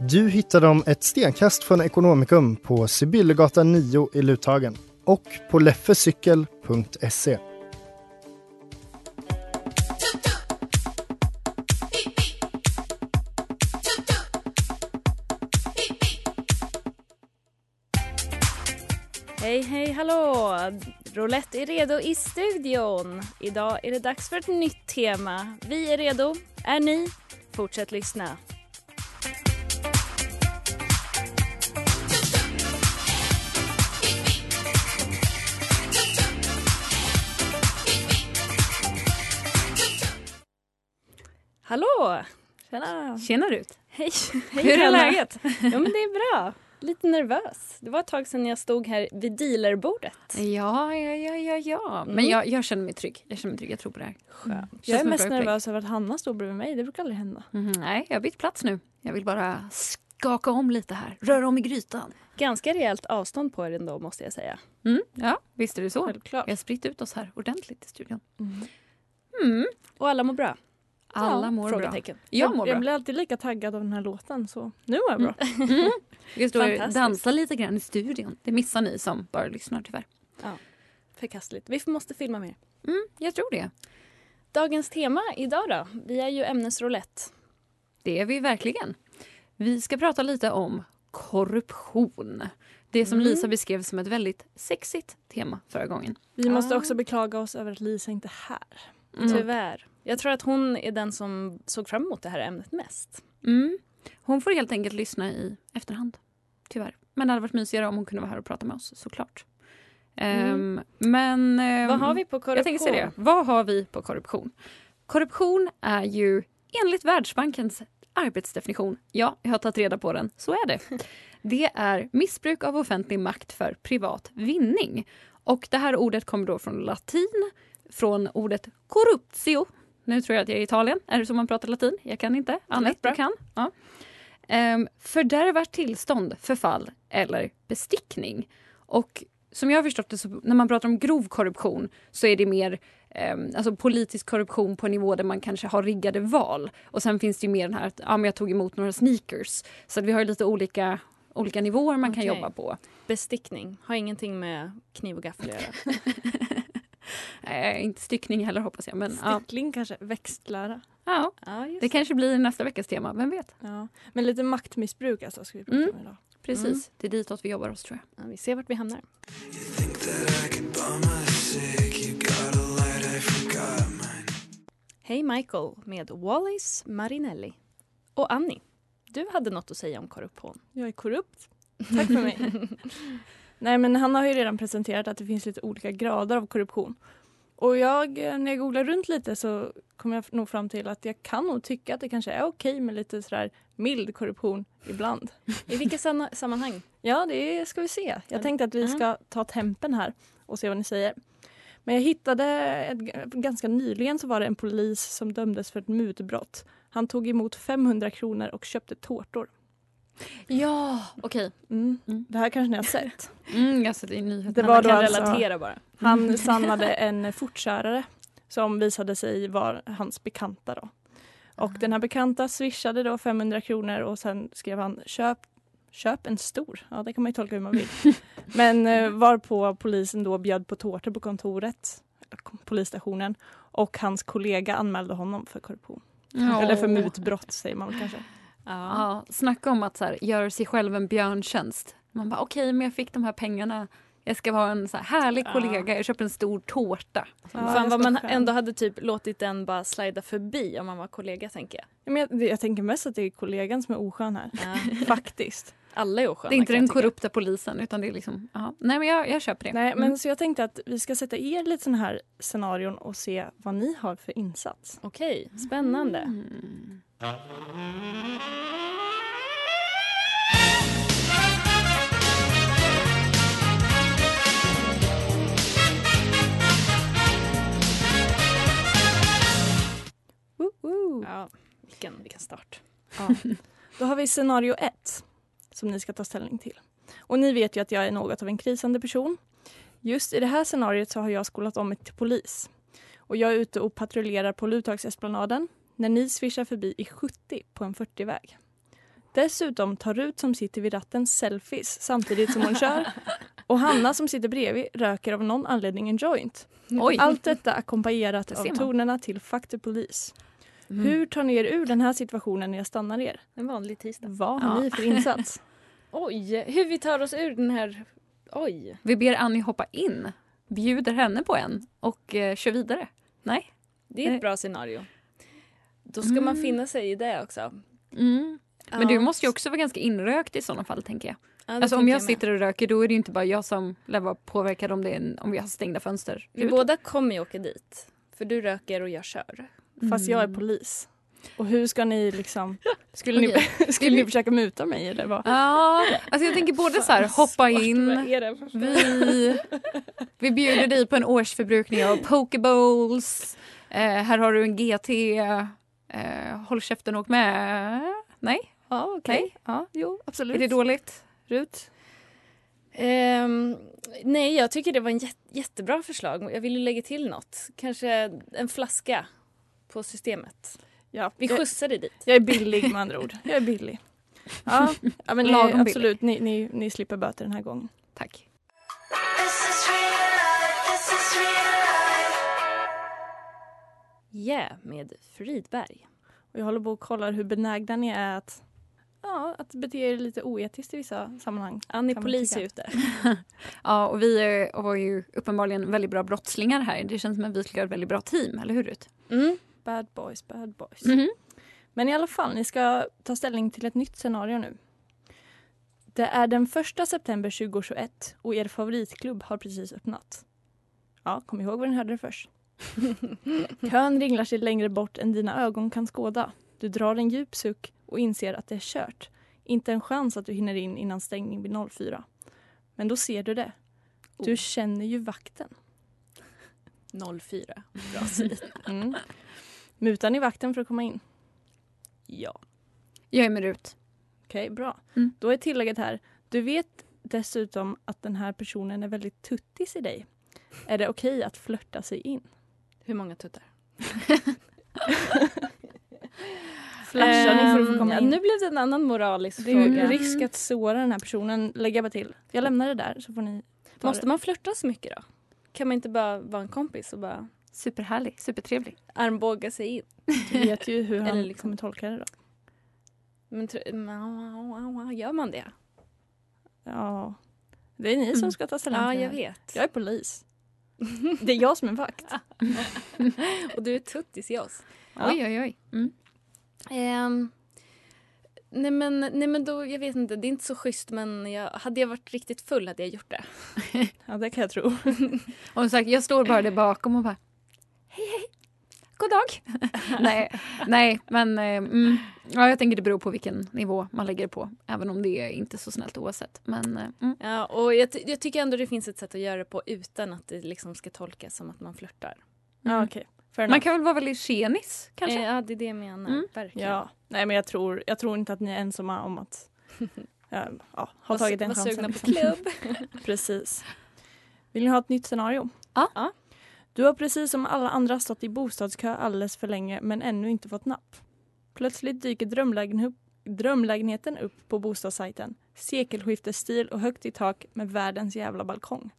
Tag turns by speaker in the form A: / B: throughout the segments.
A: Du hittar dem ett stenkast från Ekonomikum på Sibyllegatan 9 i Luthagen och på leffecykel.se.
B: Hej, hej, hallå! Roulette är redo i studion. Idag är det dags för ett nytt tema. Vi är redo. Är ni? Fortsätt lyssna. Hallå! Tjena!
C: Tjena Rut!
B: Hej! Hej
C: Hur är läget?
B: Ja men det är bra. Lite nervös. Det var ett tag sedan jag stod här vid dealerbordet.
C: Ja, ja, ja, ja, ja. Men
B: Mm.
C: jag, jag känner mig trygg. Jag känner mig trygg. Jag tror på det här. Känns
D: Jag är mest nervös över att Hanna står bredvid mig. Det brukar aldrig hända.
C: Mhm, nej, jag har bytt plats nu. Jag vill bara skaka om lite här. Röra om i grytan.
B: Ganska rejält avstånd på er ändå måste jag säga.
C: Mm, ja, visst är det så.
D: Självklart.
C: Vi har spritt ut oss här ordentligt i studion.
D: Mm.
C: Mm.
B: Och alla mår bra?
C: Alla
B: Ja,
C: mår bra. Jag mår
D: jag
C: bra.
D: blir alltid lika taggad av den här låten så nu mår jag bra.
C: Mm. Vi står och dansar lite grann i studion. Det missar ni som bara lyssnar tyvärr.
B: Förkastligt. Vi måste filma mer.
C: Mm, jag tror det.
B: Dagens tema idag då? Vi är ju ämnesroulette.
C: Det är vi verkligen. Vi ska prata lite om korruption. Det som
B: Mm.
C: Lisa beskrev som ett väldigt sexigt tema förra gången.
D: Vi måste
B: Ah.
D: också beklaga oss över att Lisa inte är här.
C: Mm.
B: Tyvärr. Jag tror att hon är den som såg fram emot det här ämnet mest.
C: Mm. Hon får helt enkelt lyssna i efterhand. Tyvärr. Men det hade varit mysigare om hon kunde vara här och prata med oss såklart. Ehm, men... ehm,
B: Mm. Vad har vi på korruption?
C: Jag tänkte säga det. Vad har vi på korruption? Korruption är ju enligt Världsbankens arbetsdefinition, ja, jag har tagit reda på den, så är det. Det är missbruk av offentlig makt för privat vinning. Och det här ordet kommer då från latin, från ordet corruptio. Nu tror jag att jag är i Italien. Är det så man pratar latin? Jag kan inte. Annette,
B: bra.
C: du kan. Ja. Um, fördärvat tillstånd, förfall eller bestickning. Och som jag har förstått det, så när man pratar om grov korruption så är det mer ehm, alltså politisk korruption på en nivå där man kanske har riggade val. Och sen finns det ju mer den här att ja, men jag tog emot några sneakers. Så vi har lite olika, olika nivåer man kan
B: Okej.
C: jobba på.
B: Bestickning. Har ingenting med kniv och gaffel att göra.
C: Eh, inte styckning heller hoppas jag. Men ja,
D: Stickling kanske, växtlära.
C: ja,
B: Ja, just
C: det kanske blir nästa veckas tema, vem vet?
D: Ja. Men lite maktmissbruk alltså ska vi prata
C: Mm.
D: om idag.
C: Precis,
B: Mm.
C: det är ditåt vi jobbar oss tror jag.
B: Ja, vi ser vart vi hamnar. Hej Michael med Wallis Marinelli. Och Annie, du hade något att säga om korruption.
D: Jag är korrupt. Tack för mig. Nej men han har ju redan presenterat att det finns lite olika grader av korruption. Och jag, eh, när jag googlar runt lite så kom jag nog fram till att jag kan nog tycka att det kanske är okej med lite sådär mild korruption ibland.
B: I vilka sammanhang?
D: Ja, det ska vi se. Jag tänkte att vi ska ta tempen här och se vad ni säger. Men jag hittade, ett, ganska nyligen så var det en polis som dömdes för ett mutbrott. Han tog emot 500 kronor och köpte tårtor.
C: Ja, okej.
D: Mm.
C: Mm.
D: Det här kanske ni har sett.
C: Mm, jag sätter i nyheterna.
D: Det var då
B: kan
D: alltså-
B: relatera bara.
D: Han sannade en fortkörare som visade sig vara hans bekanta. Då. Och den här bekanta swishade då 500 kronor och sen skrev han köp, köp en stor. Ja, det kan man ju tolka hur man vill. Men eh, varpå polisen då bjöd på tårtor på kontoret, polisstationen och hans kollega anmälde honom för korruption.
C: Ja.
D: Eller för mutbrott säger man kanske.
B: Ja.
C: Ja, snacka om att så här, göra sig själv en björntjänst. Man bara okej, men jag fick de här pengarna. Jag ska vara en så här härlig
B: Ja.
C: kollega. Jag köper en stor tårta.
D: Ja,
B: Fan vad man
D: skön.
B: ändå hade typ låtit den bara slida förbi om man var kollega tänker jag.
D: Ja, men jag, jag tänker mest att det är kollegan som är oskön här. Faktiskt.
B: Alla är osköna
C: Det är inte den korrupta polisen utan det är liksom, ja. Nej men jag, jag köper det.
D: Nej, men
C: Mm.
D: så jag tänkte att vi ska sätta er lite sådana här scenarion och se vad ni har för insats.
B: Okej, spännande.
C: Mm.
B: Ja, vilken, vilken start.
D: Ja. Då har vi scenario ett som ni ska ta ställning till. Och ni vet ju att jag är något av en krisande person. Just i det här scenariot så har jag skolat om mig till polis. Och jag är ute och patrullerar på Luthagsesplanaden när ni svischar förbi i 70 på en 40-väg. Dessutom tar Rut som sitter vid ratten selfies samtidigt som hon kör och Hanna som sitter bredvid röker av någon anledning en joint.
C: Oj.
D: Allt detta ackompanjerat
C: Det
D: av tonerna till Fuck the Police.
C: Mm.
D: Hur tar ni er ur den här situationen när jag stannar er?
B: En vanlig tisdag.
D: Vad har
C: Ja.
D: ni för insats?
B: Oj, hur vi tar oss ur den här... Oj.
C: Vi ber Annie hoppa in, bjuder henne på en och eh, kör vidare. Nej?
B: Det är ett bra scenario. Då ska man
C: Mm.
B: finna sig i det också.
C: Mm. Men du
B: Ja.
C: måste ju också vara ganska inrökt i sådana fall tänker jag.
B: Ja,
C: Alltså om jag
B: med.
C: sitter och röker då är det ju inte bara jag som lär vara påverkad om, det är om vi har stängda fönster.
B: Vi båda kommer ju åka dit. För du röker och jag kör.
D: Fast jag är
C: Mm.
D: polis. Och hur ska ni liksom... Skulle, ni, skulle ni försöka muta mig eller vad?
C: Ja, alltså jag tänker både så här hoppa in, vi, vi bjuder dig på en årsförbrukning av pokeballs, eh, här har du en GT, eh, håll käften och åk med. Nej,
D: Ja, okej.
C: Nej.
D: Ja, jo, absolut.
C: är det dåligt?
D: Rut?
B: Ehm, nej, jag tycker det var en jät- jättebra förslag. Jag vill ju lägga till något. Kanske en flaska på systemet.
D: Ja,
B: Vi
D: jag,
B: skjutsar dig dit.
D: jag är billig med andra ord. Jag är billig. Ja, ja men
C: billig.
D: absolut. Ni, ni, ni slipper böter den här gången.
C: Tack.
B: Yeah, med Fridberg.
D: Och jag håller på och kollar hur benägna ni är att, ja, att bete er lite oetiskt i vissa sammanhang.
B: Annie polis är ute.
C: Ja, och vi är, var ju uppenbarligen väldigt bra brottslingar här. Det känns som att vi skulle ha ett väldigt bra team, eller hur Rut?
B: Mm.
D: Bad boys, bad boys.
C: Mhm.
D: Men i alla fall, ni ska ta ställning till ett nytt scenario nu. Det är den första september 2021 och er favoritklubb har precis öppnat. Ja, kom ihåg var ni hörde det först. Kön ringlar sig längre bort än dina ögon kan skåda. Du drar en djup suck och inser att det är kört. Inte en chans att du hinner in innan stängning vid 04. Men då ser du det. Du
B: Oh.
D: känner ju vakten.
B: 04. Bra.
D: Mm. Mutar ni vakten för att komma in?
B: ja.
C: Jag är med Rut.
D: Okej, bra.
C: Mm.
D: Då är tillägget här. Du vet dessutom att den här personen är väldigt tuttis i dig. Är det okej att flörta sig in?
B: Hur många tuttar?
D: Flashar ni för att
B: Ehm,
D: komma
B: ja,
D: in?
B: nu blev det en annan moralisk
D: det är ju
B: fråga.
D: risk att såra den här personen. Jag bara till. Jag lämnar det där så får ni
B: Måste
D: det.
B: man flörta så mycket då? Kan man inte bara vara en kompis och bara
C: Superhärlig, supertrevlig.
B: armbåga sig in?
D: Du vet ju hur han
B: Eller liksom-
D: kommer tolka det då.
B: Men gör man det?
D: Ja. Det är ni som
C: Mm.
D: ska ta ställning
B: Ja,
D: det
B: jag vet.
D: Jag är polis. Det är jag som är vakt.
B: Och du är tuttis i oss.
D: Ja.
C: Oj, oj, oj. Mm.
B: Ehm, nej, men, nej men då, jag vet inte, det är inte så schysst men jag, hade jag varit riktigt full hade jag gjort det.
D: Ja, det kan jag tro.
C: Och som sagt, jag står bara där bakom och bara hej, hej, god dag. nej, nej, men eh, mm, ja, jag tänker det beror på vilken nivå man lägger det på. Även om det är inte så snällt oavsett. Men eh, mm.
B: Ja, och jag, ty- jag tycker ändå det finns ett sätt att göra det på utan att det liksom ska tolkas som att man flörtar.
D: Ja,
C: Mm.
D: okej. Fair
C: man kan väl vara väldigt tjenis kanske?
B: Eh, ja, det är det jag menar.
C: Mm.
B: Verkligen.
D: Ja, nej men jag tror, jag tror inte att ni är ensamma om att ja, ja, ha
B: Var-
D: tagit den
B: var
D: chansen.
B: sugna på klubb.
D: Precis. Vill ni ha ett nytt scenario?
C: Ja.
B: Ja.
D: Du har precis som alla andra stått i bostadskö alldeles för länge men ännu inte fått napp. Plötsligt dyker drömlägenhet, drömlägenheten upp på bostadssajten. Sekelskiftesstil och högt i tak med världens jävla balkong.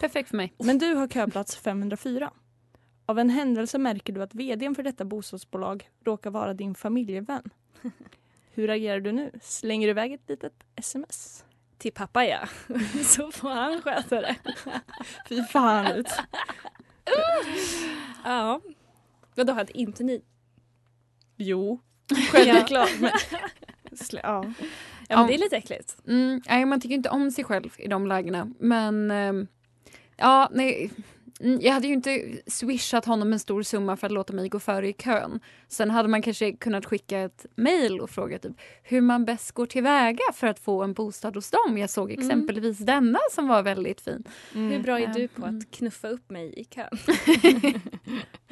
C: Perfekt för mig.
D: Men du har köplats 504. Av en händelse märker du att vdn för detta bostadsbolag råkar vara din familjevän. Hur agerar du nu? Slänger du iväg ett litet sms?
B: Till pappa ja. Så får han sköta det.
D: Fy fan ut.
B: Ja. Vadå, hade inte ni?
D: Jo, självklart. men, Slä- ja.
B: Ja, men det är lite äckligt.
C: Mm, nej, man tycker inte om sig själv i de lägena. Men ehm, ja, nej. Mm, Jag hade ju inte swishat honom en stor summa för att låta mig gå före i kön. Sen hade man kanske kunnat skicka ett mejl och fråga typ, hur man bäst går tillväga för att få en bostad hos dem. Jag såg exempelvis denna som var väldigt fin.
B: Hur bra är
C: Ja.
B: du på
C: Mm.
B: att knuffa upp mig i kön?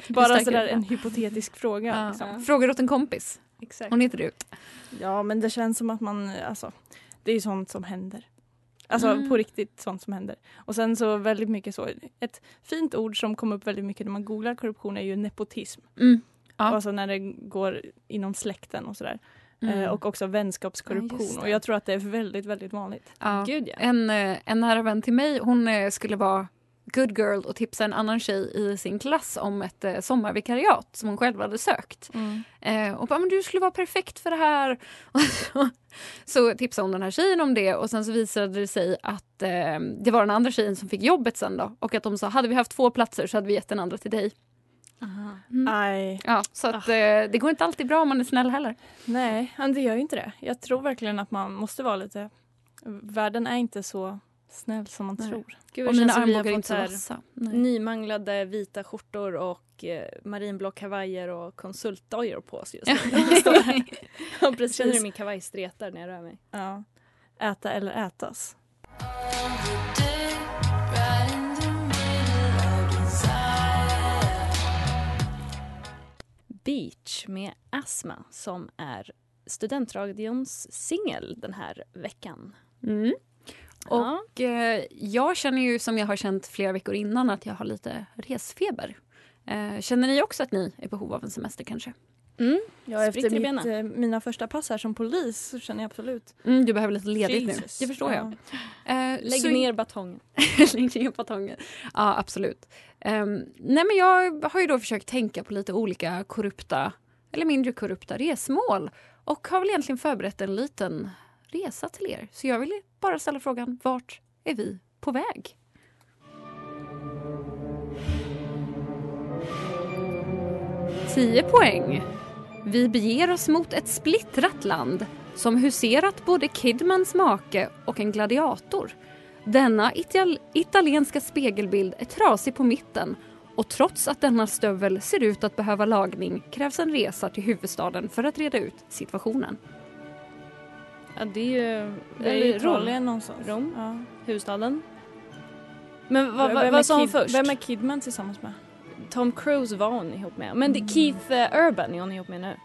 D: Bara sådär en hypotetisk fråga.
C: Ja.
D: Liksom.
C: Frågar åt en kompis.
B: Exakt.
C: Hon heter du.
D: Ja, men det känns som att man, alltså, det är ju sånt som händer. Alltså
C: Mm.
D: på riktigt sånt som händer. Och sen så väldigt mycket så, ett fint ord som kommer upp väldigt mycket när man googlar korruption är ju nepotism.
C: Mm. Ja.
D: Alltså när det går inom släkten och sådär. Eh, och också
B: Ja,
D: vänskapskorruption.
B: det.
D: och jag tror att det är väldigt, väldigt vanligt.
C: Ja.
B: Gud ja.
C: En, eh, en nära vän till mig hon eh, skulle vara good girl och tipsa en annan tjej i sin klass om ett eh, sommarvikariat som hon själv hade sökt. Eh, och bara, men du skulle vara perfekt för det här. Så, tipsade hon den här tjejen om det och sen så visade det sig att eh, det var den andra tjejen som fick jobbet sen då. Och att de sa, hade vi haft två platser så hade vi gett den andra till dig.
D: Nej,
C: Ja, så att, eh, det går inte alltid bra om man är snäll heller.
D: nej, det gör ju inte det. Jag tror verkligen att man måste vara lite... Världen är inte så snäll som man
C: Nej.
D: tror.
B: Gud,
C: Och mina armbågar är inte så vassa.
B: Nymanglade vita skjortor och eh, marinblå kavajer och konsultdojor på oss just nu.
D: Ja,
B: Känner
D: precis.
B: du min kavaj stretar när jag rör mig?
D: Ja. Äta eller ätas.
B: Beach med Asma som är studentradions singel den här veckan.
C: Mm.
B: Ja.
C: Och eh, jag känner ju som jag har känt flera veckor innan att jag har lite resfeber. Eh, känner ni också att ni är i behov av en semester kanske?
B: Mm.
D: Ja, efter mitt, eh, mina första pass här som polis så känner jag absolut.
C: Mm, du behöver lite ledigt nu.
D: Jesus.
C: Det förstår jag.
D: Ja.
C: Eh,
B: Lägg
C: så-
B: ner batongen.
C: Lägg ner batongen. Ja, absolut. Ehm, nej, men jag har ju då försökt tänka på lite olika korrupta eller mindre korrupta resmål och har väl egentligen förberett en liten resa till er. Så jag vill bara ställa frågan, vart är vi på väg? Tio poäng. Vi beger oss mot ett splittrat land som huserat både Kidmans make och en gladiator. Denna ital- italienska spegelbild är trasig på mitten och trots att denna stövel ser ut att behöva lagning krävs en resa till huvudstaden för att reda ut situationen.
B: Ja, det är ju
D: Det är ju
B: Rom.
D: Italien någonstans.
B: Rom.
D: Ja.
B: huvudstaden. Men vad, vad, vad sa hon
D: Kid-
B: först?
D: Vem är Kidman tillsammans med?
B: Tom Cruise var hon ihop med. Men det,
D: Mm.
B: Keith eh, Urban är hon ihop med nu.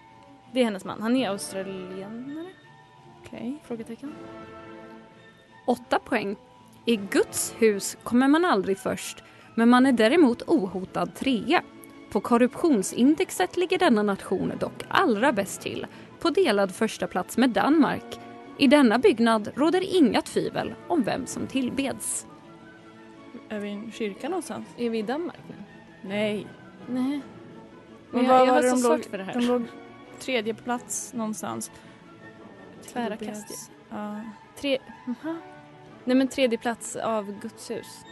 B: Det är hennes man. Han är australienare?
D: Okej.
B: Frågetecken.
C: Åtta poäng. I Guds hus kommer man aldrig först, men man är däremot ohotad trea. På korruptionsindexet ligger denna nation dock allra bäst till, på delad första plats med Danmark. I denna byggnad råder inga tvivel om vem som tillbeds.
D: Är vi i en kyrka någonstans?
B: Är vi i Danmark nu?
D: Nej.
B: Nej.
D: Men
B: jag, jag
D: var
B: har så
D: de
B: svårt för det här.
D: De låg tredje plats någonstans.
B: Tvära kast.
D: Ja.
B: Tre... Aha. Nej men tredje plats av Guds hus.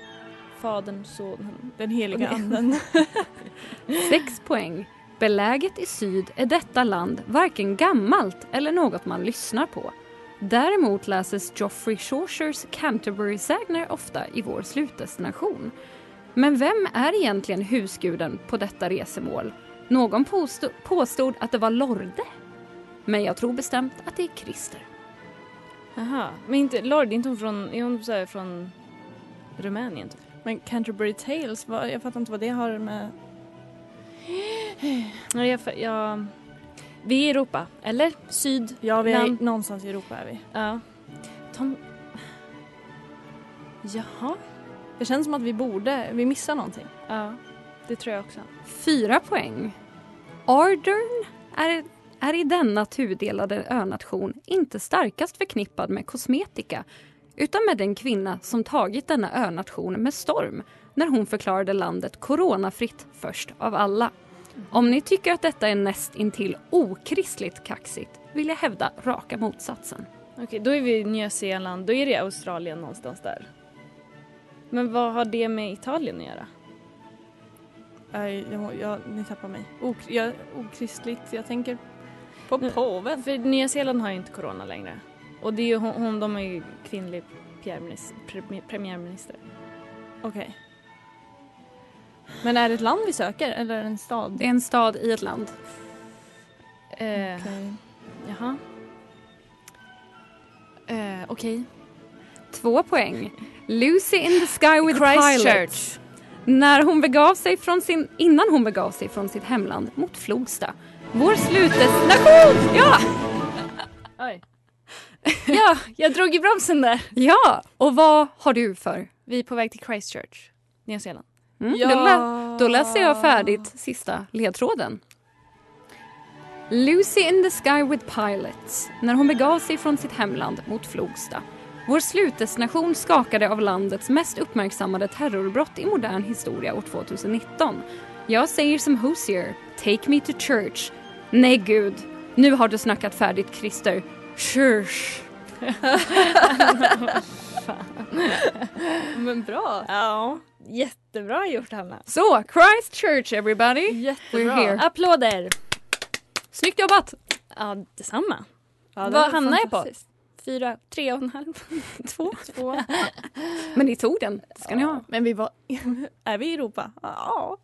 B: Fadern, sonen.
D: Den heliga anden.
C: Sex poäng. Beläget i syd är detta land varken gammalt eller något man lyssnar på. Däremot läses Geoffrey Chaucers Canterbury-sägner ofta i vår slutdestination. Men vem är egentligen husguden på detta resemål? Någon påstod, påstod att det var Lorde. Men jag tror bestämt att det är Christer.
B: Jaha. Men inte, Lord, är inte hon från, är hon så här från Rumänien? Typ?
D: Men Canterbury Tales, vad, jag fattar inte vad det har med...
B: Nej, jag, jag, vi är i Europa, eller? Syd?
D: Ja, vi är
B: Land.
D: någonstans i Europa är vi.
B: Ja. Tom... Jaha.
D: Det känns som att vi borde, vi missar någonting.
B: Ja, det tror jag också.
C: Fyra poäng. Ardern är, är i denna tudelade önation inte starkast förknippad med kosmetika utan med den kvinna som tagit denna önation med storm när hon förklarade landet coronafritt först av alla. Om ni tycker att detta är näst intill okristligt kaxigt vill jag hävda raka motsatsen.
B: Okej, då är vi i Nya Zeeland. Då är det Australien någonstans där. Men vad har det med Italien att göra?
D: Nej, jag, jag, ni tappar mig. Ok, jag, okristligt, jag tänker på
B: Nu-
D: påven.
B: För Nya Zeeland har ju inte corona längre. Och det är ju hon, hon de är ju kvinnlig premiärminister. Pre, premiärminister.
D: Men är det ett land vi söker eller en stad?
C: Det är en stad i ett land.
B: Eh,
D: Okej.
B: Jaha. Eh, Okej.
C: Två poäng. Lucy in the sky with
B: Christchurch.
C: När hon begav sig från sin, innan hon begav sig från sitt hemland mot Flogsta. Vår slutdestination! Ja!
B: Oj. ja, jag drog i bromsen där.
C: Ja! Och vad har du för?
B: Vi är på väg till Christchurch, Nya Zeeland.
C: Mm, då, lä- då läser jag färdigt sista ledtråden. Lucy in the sky with pilots. När hon begav sig från sitt hemland mot Flogsta. Vår slutdestination skakade av landets mest uppmärksammade terrorbrott i modern historia år 2019. Jag säger som Hosier, take me to church. Nej gud, nu har du snackat färdigt Christer. Church.
D: Men bra.
B: Ja, jättebra gjort Hanna.
C: Så, Christchurch everybody.
D: Jättebra.
C: We're here.
B: Applåder!
C: Snyggt jobbat!
B: Ja, detsamma.
D: Ja, det
B: Vad hamnar jag på? Fyra, tre och en halv, två.
D: Två.
C: Men ni tog den, det ska ni ha.
D: Men vi var... är vi i Europa? Ja.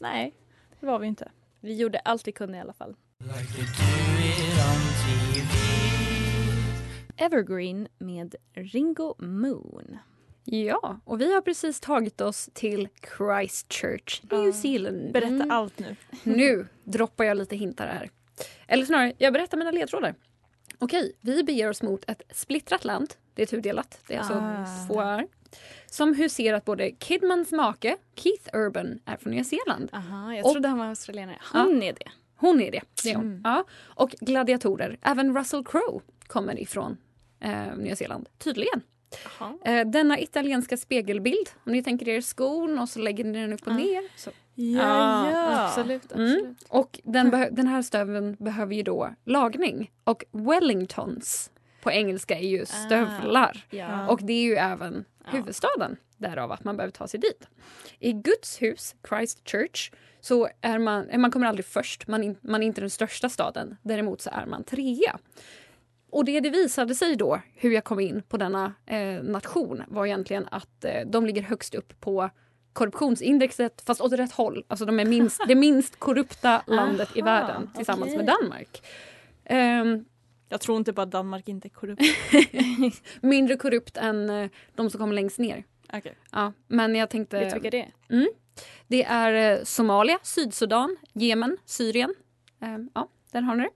D: Nej, det var vi inte.
B: Vi gjorde allt vi kunde i alla fall. Evergreen med Ringo Moon.
C: Ja, och vi har precis tagit oss till Christchurch, New
D: Ja.
C: Zealand.
D: Berätta
B: Mm.
D: allt nu.
C: Nu droppar jag lite hintar här. Eller snarare, jag berättar mina ledtrådar. Okej, vi beger oss mot ett splittrat land. Det är tudelat. Det är alltså
D: Ah.
C: två öar. Som huserar att både Kidmans make, Keith Urban, är från Nya Zeeland.
B: Aha, jag
C: Och-
B: trodde han var australienare. Han är det.
C: Hon är det. det är hon.
D: Mm.
C: Ja. Och gladiatorer. Även Russell Crowe kommer ifrån eh, Nya Zeeland. Tydligen.
B: Jaha.
C: Eh, denna italienska spegelbild, om ni tänker er skon och så lägger ni den upp och
B: Ja.
C: ner. Så.
D: Ja, ja.
B: Absolut,
C: Mm.
B: absolut.
C: Och den, den här stöveln behöver ju då lagning. Och Wellingtons på engelska är ju stövlar.
B: Ja.
C: Och det är ju även huvudstaden, därav att man behöver ta sig dit. I Guds hus, Christchurch, så är man, man kommer aldrig först. Man, in, man är inte den största staden. Däremot så är man trea. Och det det visade sig då, hur jag kom in på denna eh, nation, var egentligen att eh, de ligger högst upp på korruptionsindexet, fast åt rätt håll. Alltså de är minst, det minst korrupta landet i
B: Aha,
C: världen tillsammans
B: okej.
C: med Danmark. Ehm,
D: Jag tror inte på att Danmark inte är korrupt.
C: mindre korrupt än eh, de som kommer längst ner.
D: Okej.
C: Ja, men jag tänkte...
B: Vet du vilka det är?
C: Det är eh, Somalia, Sydsudan, Jemen, Syrien. Ehm, ja, den har ni.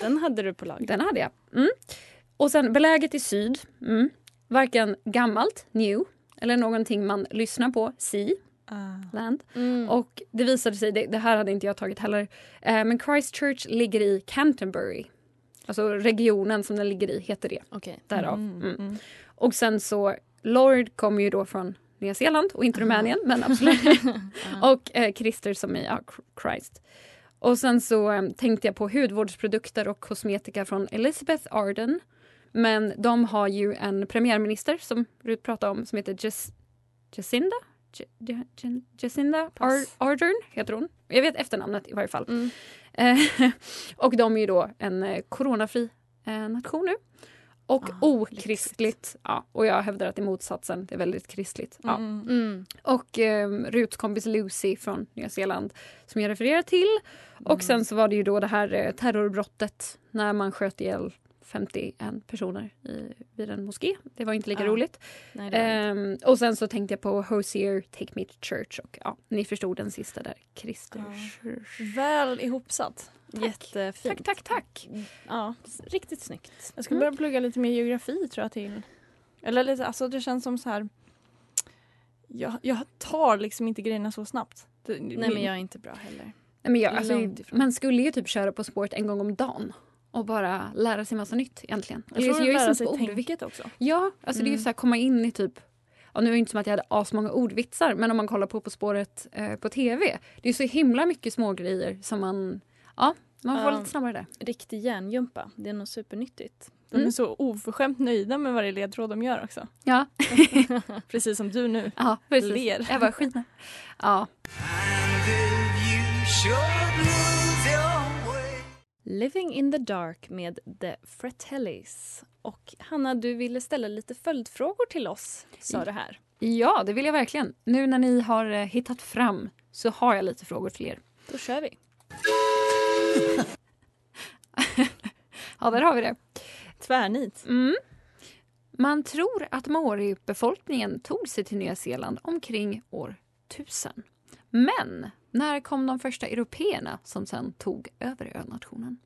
B: Den hade du på lag.
C: Den hade jag. Mm. Och sen beläget i syd. Mm. Varken gammalt, new, eller någonting man lyssnar på, see,
D: Ah.
C: land.
B: Mm.
C: Och det visade sig, det, det här hade inte jag tagit heller, eh, men Christchurch ligger i Canterbury. Alltså regionen som den ligger i heter det.
B: Okej.
C: Därav.
D: Mm,
C: Mm.
D: mm.
C: Och sen så, Lord kommer ju då från Nya Zeeland och inte Rumänien, men absolut. och eh, Christer som är ja, Christ. Och sen så eh, tänkte jag på hudvårdsprodukter och kosmetika från Elizabeth Arden. Men de har ju en premiärminister som Rut pratade om som heter Jacinda? J- J- J- Jacinda Ar- Ardern heter hon. Jag vet efternamnet i varje fall.
B: Mm.
C: Eh, och de är ju då en eh, coronafri eh, nation nu. Och
B: Ah,
C: okristligt. Ja, och jag hävdar att det är motsatsen. Det är väldigt kristligt. Ja.
D: Mm.
B: Mm.
C: Och eh, Ruts kompis Lucy från Nya Zeeland som jag refererar till. Och sen så var det ju då det här eh, terrorbrottet när man sköt ihjäl 51 personer i, vid en moské. Det var inte lika
B: Ja.
C: roligt.
B: Nej, inte.
C: Ehm, och sen så tänkte jag på Hosier, Take Me to Church. Och ja, ni förstod den sista där. Christer.
D: Väl ihopsatt.
B: Jättefint.
C: Tack, tack, tack.
B: Ja, riktigt snyggt.
D: Jag ska börja plugga lite mer geografi tror jag till. Eller lite, alltså det känns som så här. Jag, jag tar liksom inte grejerna så snabbt. Det,
B: Nej men jag är inte bra heller.
C: Nej, men jag, alltså, man skulle ju typ köra på spåret en gång om dagen. Och bara lära sig massa nytt egentligen.
D: jag tror att
C: är
D: lära
C: så
D: sig tänket också.
C: Ja, alltså det är ju
D: Mm.
C: så här komma in i typ ja, nu är det inte som att jag hade asmånga ordvitsar, men om man kollar på På spåret eh, på tv, det är så himla mycket smågrejer som man, ja, man får
B: Ja.
C: lite snabbare där.
B: Riktig hjärngympa. Det är nog supernyttigt.
D: De
C: Mm.
D: är så oförskämt nöjda med varje ledtråd de gör också.
C: Ja,
D: Precis som du nu.
C: ja precis.
D: Ler.
C: Jag bara skit Ja,
B: Living in the dark med The Fratellis. Och Hanna, du ville ställa lite följdfrågor till oss, sa du här.
C: ja, det vill jag verkligen. Nu när ni har eh, hittat fram så har jag lite frågor till er.
B: Då kör vi.
C: Ja, där har vi det.
D: Tvärnit.
C: Mm. Man tror att maori-befolkningen tog sig till Nya Zeeland omkring år 1000. Men när kom de första européerna som sen tog över önationen?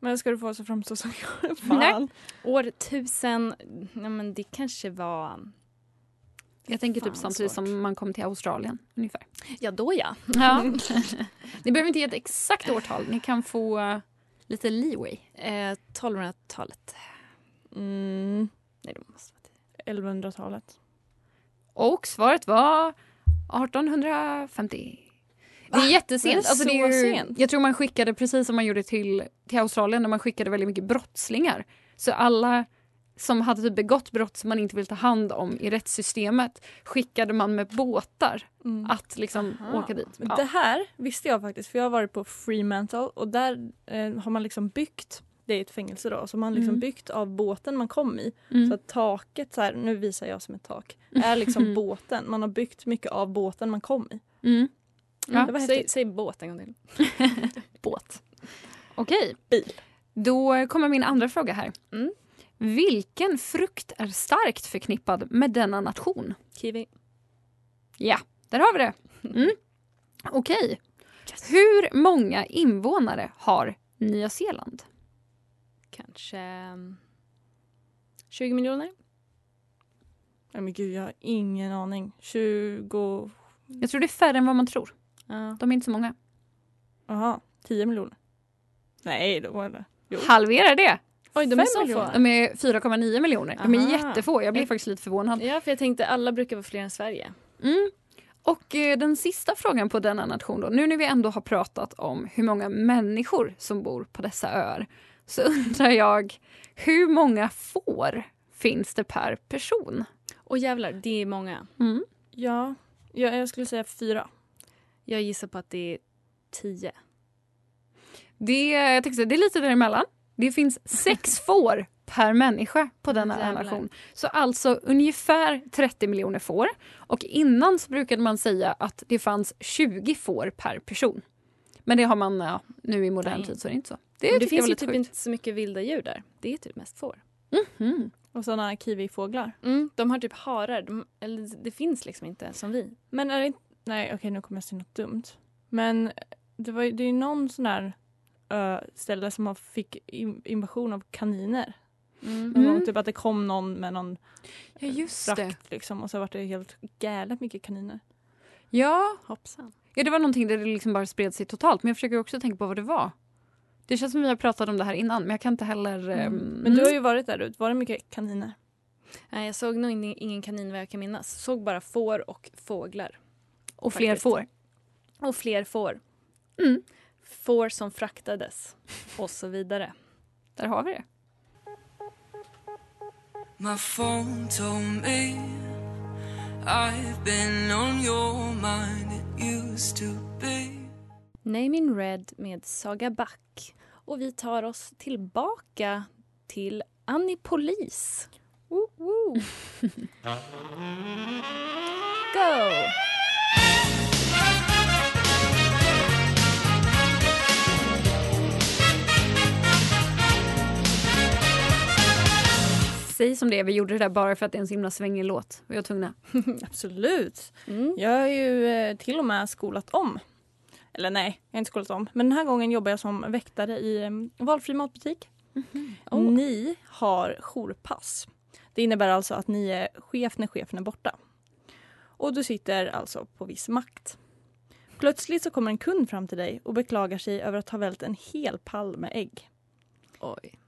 D: Men ska du få oss att framstå som jag? Fan.
B: År 1000, ja, men det kanske var...
C: Jag tänker
B: Fan,
C: typ samtidigt
B: svårt.
C: som man kom till Australien ungefär.
B: Ja, då ja.
C: Ja. ni behöver inte ge ett exakt årtal, ni kan få eh, lite leeway.
B: Eh, 1200-talet.
D: Mm,
B: Nej, det måste vara
D: 1100-talet.
C: Och svaret var 1850. Det är jättesent.
D: Det
C: alltså, det är ju,
D: sent?
C: Jag tror man skickade precis som man gjorde till, till Australien när man skickade väldigt mycket brottslingar. Så alla som hade typ begått brott som man inte vill ta hand om i rättssystemet skickade man med båtar
D: Mm.
C: att liksom
B: Aha.
C: åka dit. Ja.
D: Det här visste jag faktiskt för jag har varit på Fremantle och där eh, har man liksom byggt, det är ett fängelse då, så man liksom
C: Mm.
D: byggt av båten man kom i.
C: Mm.
D: Så att taket, så här, nu visar jag som ett tak, är liksom båten. Man har byggt mycket av båten man kom i.
C: Mm.
B: Ja, säg, säg båt en gång till.
C: Båt. Okej.
D: Bil.
C: Då kommer min andra fråga här.
B: Mm.
C: Vilken frukt är starkt förknippad med denna nation?
B: Kiwi.
C: Ja, där har vi det. Mm. Okej. Hur många invånare har Nya Zeeland?
B: Kanske mm, 20 miljoner?
D: Ja, men gud, jag har ingen aning. 20...
C: Jag tror det är färre än vad man tror.
B: Ja.
C: De är inte så många.
D: Aha, 10 miljoner. Nej, då var det... Jo.
C: Halvera det!
B: Oj, de är så
D: miljoner.
B: få.
C: De är 4,9 miljoner. De är
B: Aha.
C: jättefå. Jag blev faktiskt lite förvånad.
B: Ja, för jag tänkte alla brukar vara fler än Sverige.
C: Mm. Och eh, den sista frågan på denna nation då. Nu när vi ändå har pratat om hur många människor som bor på dessa öar så undrar jag hur många får finns det per person?
B: Och jävlar, det är många.
C: Mm.
D: Ja, ja, jag skulle säga fyra.
B: Jag gissar på att det är 10.
C: Det, jag säga, det är lite däremellan. Det finns sex får per människa på denna
B: Jävlar.
C: nation. Så alltså ungefär 30 miljoner får. Och innan så brukade man säga att det fanns 20 får per person. Men det har man ja, nu i modern
B: Nej.
C: tid så är det inte så.
B: Det, det finns ju typ
C: sjukt.
B: inte så mycket vilda djur där. Det är typ mest får.
C: Mhm.
D: Och sådana kiwifåglar.
B: Mm, de har typ harar. De, eller det finns liksom inte som vi.
D: Men är det inte... Nej, okej, nu kommer jag säga något dumt. Men det, var, ju- det är ju någon sån där ö, ställe som har fick in, invasion av kaniner.
B: Mm.
D: Någon
C: Mm.
D: typ att det kom någon med någon
C: Ja, just det.
D: frakt liksom, och så var det helt galet mycket kaniner.
C: Ja,
B: Hoppsan.
C: ja, det var någonting där det liksom bara spred sig totalt. Men jag försöker också tänka på vad det var. Det känns som vi har pratat om det här innan, men jag kan inte heller... ehm,
D: Men du har ju varit där Rut, var det mycket kaniner?
B: Nej, jag såg nog ing- ingen kanin vad jag kan minnas. Såg bara får och fåglar.
C: Och fler
B: faktiskt.
C: får.
B: Och fler får.
C: Mm.
B: Får som fraktades. Och så vidare.
C: Där har vi det.
E: My phone told me I've been on your mind. It used to be.
B: Name in Red med Saga Back. Och vi tar oss tillbaka till Annie Polis. Woo, woo. Go!
C: Säg som det är, vi gjorde det där bara för att det är en så himla svängig låt. Vi var tvungna.
D: Absolut.
B: Mm.
D: Jag har ju eh, till och med skolat om. Eller nej, jag har inte skolat om. Men den här gången jobbar jag som väktare i eh, valfri matbutik.
B: Oh.
D: Ni har jourpass. Det innebär alltså att ni är chef när chefen är borta. Och du sitter alltså på viss makt. Plötsligt så kommer en kund fram till dig och beklagar sig över att ha vält en hel pall med ägg.
B: Oj.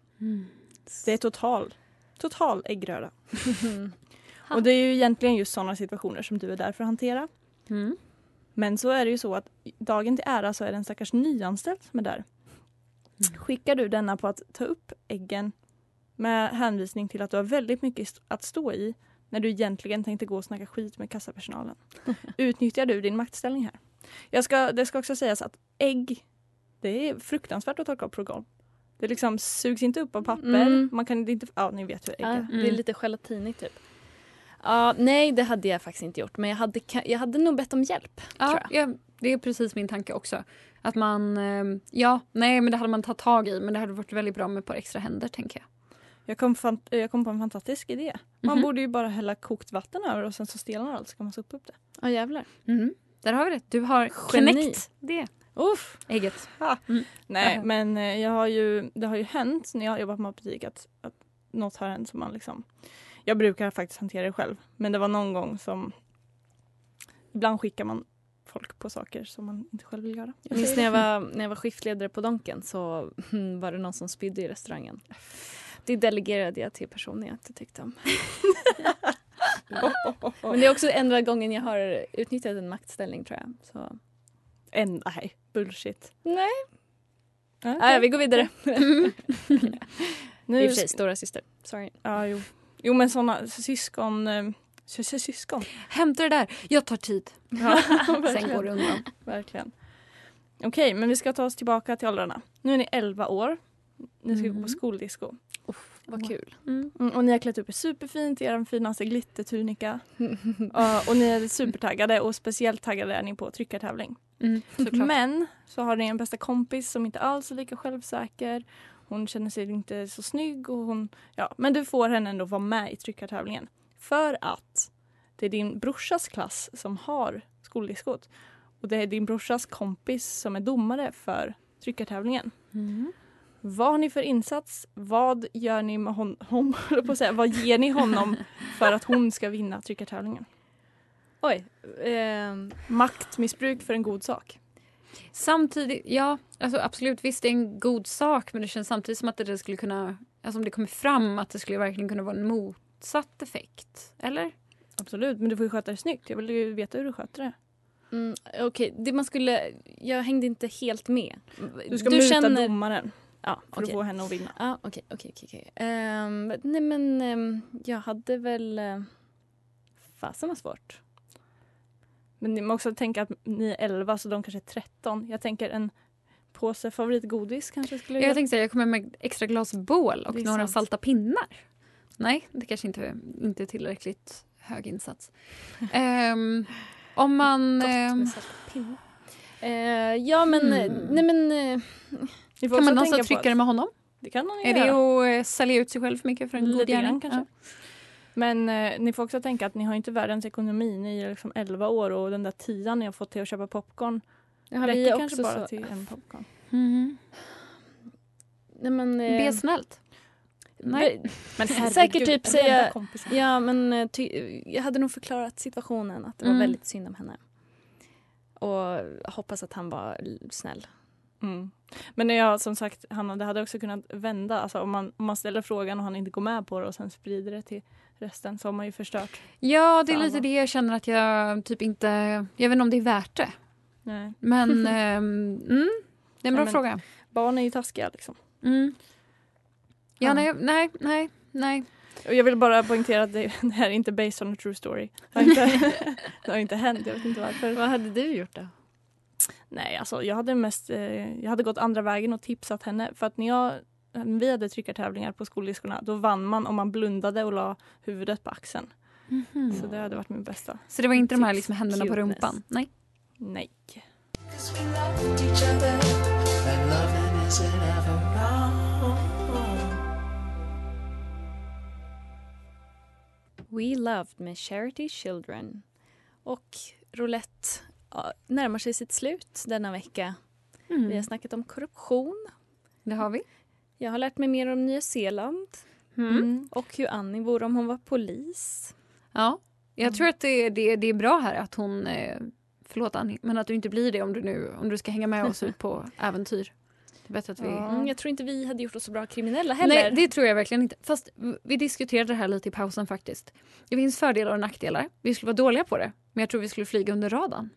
D: Det är total, total äggröra. Och det är ju egentligen just sådana situationer som du är där för att hantera.
C: Mm.
D: Men så är det ju så att dagen till ära så är det en stackars nyanställd som är där. Skickar du denna på att ta upp äggen med hänvisning till att du har väldigt mycket att stå i när du egentligen tänkte gå och snacka skit med kassapersonalen. Utnyttjar du din maktställning här? Jag ska, det ska också sägas att ägg, det är fruktansvärt att torka upp på golv. Det liksom sugs inte upp av papper.
B: Mm.
D: Man kan inte, ja ni vet hur ägg är.
B: Det är lite gelatinigt typ. Ja, nej, det hade jag faktiskt inte gjort. Men jag hade, jag hade nog bett om hjälp. tror
C: Ja,
B: jag.
C: ja, det är precis min tanke också. Att man, eh, ja, nej men det hade man tagit tag i men det hade varit väldigt bra med ett par extra händer tänker jag.
D: Jag kom, fan, jag kom på en fantastisk idé. Man
C: Mhm.
D: borde ju bara hälla kokt vatten över och sen så stelnar allt så kan man sopa upp det.
B: Ja, jävlar.
C: Mm. Där har vi det. Du har
B: Geni.
C: knäckt det
D: Uff.
C: ägget.
D: Nej,
C: Aha.
D: men eh, jag har ju, det har ju hänt när jag har jobbat på matbutik att, att något har hänt som man liksom... Jag brukar faktiskt hantera det själv, men det var någon gång som... Ibland skickar man folk på saker som man inte själv vill göra.
B: Jag minns när jag, var, när jag var skiftledare på Donken så mm, var det någon som spydde i restaurangen. Det delegerade jag till personer jag inte tyckte om. Men det är också enda gången jag har utnyttjat en maktställning tror jag. Så.
D: En, nej, bullshit.
B: Nej.
D: Ja,
B: Ah, ja, vi går vidare.
D: Nu,
B: I och för sig, stora syster. Sorry.
D: ja, jo. Jo, men såna syskon... eh, sy- sy- Syskon.
C: Hämta det där, jag tar tid.
D: Ja,
C: Sen går det undan.
D: Verkligen. Okej, men vi ska ta oss tillbaka till åldrarna. Nu är ni 11 år. Ni ska gå på
C: Mhm.
D: skoldisco.
B: Vad kul.
C: Mm.
D: Mm, och ni har klätt upp er superfint i er finaste glittertunika. Ja, och ni är supertaggade och speciellt taggade är ni på tryckartävling.
C: Mm, såklart.
D: Men så har ni en bästa kompis som inte alls är lika självsäker. Hon känner sig inte så snygg och hon, ja, men du får henne ändå vara med i tryckartävlingen. För att det är din brorsas klass som har skoldiskot. Och det är din brorsas kompis som är domare för tryckartävlingen.
C: Mm.
D: Vad har ni för insats? Vad gör ni med hon, hon höll jag på att säga, vad ger ni honom för att hon ska vinna tryckartävlingen?
B: Oj. ehm,
D: Maktmissbruk för en god sak.
C: Samtidigt, ja, alltså absolut visst det är en god sak men det känns samtidigt som att det skulle kunna, alltså om det kommer fram att det skulle verkligen kunna vara en motsatt effekt. Eller?
D: Absolut, men du får ju sköta det snyggt. Jag vill ju veta hur du sköter det.
B: mm, Okej, det man skulle... Jag hängde inte helt med.
D: Du ska muta
B: känner...
D: domaren
B: Ja,
D: för att
B: okej.
D: få henne att vinna.
B: Ja, okej, okej, okej. Ehm, nej men ehm, jag hade väl... Uh, fasen var svårt.
D: Men ni måste också tänka att ni är 11 så de kanske är 13. Jag tänker en påse favoritgodis kanske skulle
C: Jag tänkte säga jag kommer med extra glas bål och
D: Det
C: några
D: sant.
C: salta pinnar. Nej, det kanske inte, inte är tillräckligt hög insats. Ehm, om man... Ehm.
B: Eh, ja men,
C: Hmm.
B: nej men...
D: får
C: kan man
D: också
C: någonstans
D: tänka på
C: trycka det med honom?
D: att- Det kan man ju
C: Är det
D: göra.
C: att eh, sälja ut sig själv för mycket för en god
D: Lite grann
C: gärning?
D: kanske. Men eh, ni får också tänka att ni har inte världens ekonomi. Ni är liksom 11 år och den där tian ni har fått till att köpa popcorn
B: ja, vi
D: räcker kanske bara
B: så,
D: till en popcorn.
C: Ja. Mhm.
B: Nej men... eh,
C: Be snällt. Nej.
D: Men
B: Säkert typ säga-. Ja men eh, ty, jag hade nog förklarat situationen att det var
C: Mm.
B: väldigt synd om henne. Och hoppas att han var snäll.
D: Mm. Men när jag som sagt, Hanna, det hade också kunnat vända. Alltså om man, om man ställer frågan och han inte går med på det och sen sprider det till resten så har man ju förstört.
C: Ja, det är lite det jag känner att jag typ inte... Jag vet inte om det är värt det.
D: Nej.
C: Men ehm, mm, det är en bra
D: Ja,
C: fråga.
D: Barn är ju taskiga liksom.
C: Mm. Ja,
D: Ja.
C: nej, nej, nej, nej.
D: Och jag vill bara poängtera att det, det här är inte based on a true story. Det har inte, det har inte hänt, jag vet inte varför.
B: Vad hade du gjort då?
D: Nej, alltså jag hade mest, eh, jag hade gått andra vägen och tipsat henne. För att när jag, vi hade tryckartävlingar på skoldiskorna, då vann man om man blundade och la huvudet på axeln.
C: Mhm.
D: Så det hade varit min bästa.
C: Så det var inte de här liksom händerna på
B: Cuteness.
C: rumpan? Nej.
D: Nej.
B: We Loved med Charity Children. Och roulette ja, närmar sig sitt slut denna vecka. Vi har snackat om korruption.
C: Det har vi.
B: Jag har lärt mig mer om Nya Zeeland
D: Mm.
B: och hur Annie vore om hon var polis.
C: Ja. Jag
D: Mm.
C: tror att det, det, det är bra här att hon... Eh, förlåt Annie, men att du inte blir det om du nu om du ska hänga med oss ut på äventyr. Bättre att vi...
B: Mm, jag tror inte vi hade gjort oss så bra kriminella heller.
C: Nej, det tror jag verkligen inte. Fast vi diskuterade det här lite i pausen faktiskt. Det finns fördelar och nackdelar. Vi skulle vara dåliga på det, men jag tror vi skulle flyga under radarn.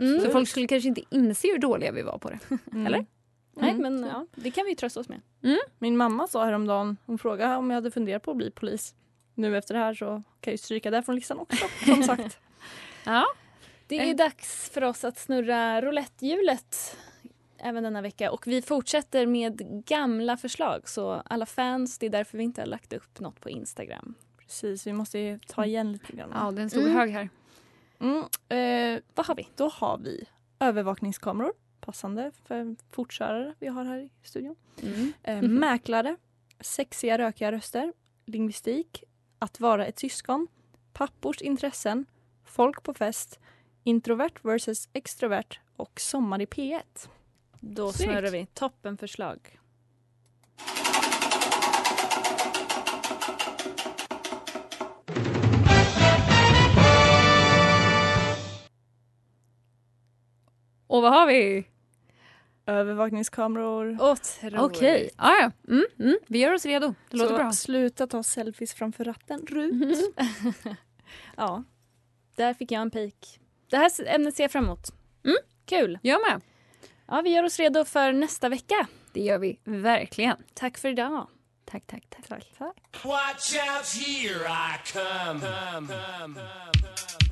B: Mm.
C: Så folk skulle kanske inte inse hur dåliga vi var på det.
D: Mm.
C: Eller?
B: Nej,
D: Mm.
B: men ja, det kan vi trösta oss med.
D: Min mamma sa häromdagen, hon frågade om jag hade funderat på att bli polis. Nu efter det här så kan jag ju stryka det från listan också, som sagt.
C: Ja.
B: Det är dags för oss att snurra roulettehjulet även denna vecka. Och vi fortsätter med gamla förslag. Så alla fans, det är därför vi inte har lagt upp något på Instagram.
D: Precis, vi måste ju ta igen lite grann.
C: ja, det är en stor
B: Mm.
C: hög här.
D: Mm, eh,
B: Vad har vi?
D: då har vi övervakningskameror, passande för fortkörare vi har här i studion.
B: Mm.
D: Eh, mäklare, sexiga rökiga röster, lingvistik, att vara ett syskon, pappors intressen, folk på fest, introvert versus extrovert och sommar i P1.
B: Då
C: Snyggt.
B: snurrar vi. Toppen förslag.
C: Och vad har vi?
D: Övervakningskameror.
B: Otroligt.
C: Okej. Ah, ja. mm, mm. Vi gör oss redo. Det låter
D: Så
C: bra.
D: sluta ta selfies framför ratten, Rut.
B: Ja, där fick jag en pik. Det här ämnet ser jag fram emot.
C: Mm.
B: Kul.
C: Jag med.
B: Ja, vi gör oss redo för nästa vecka.
C: Det gör vi verkligen.
B: Tack för idag.
C: Tack, tack, tack.
D: Tack, tack.
F: Watch out, here I come. come, come, come.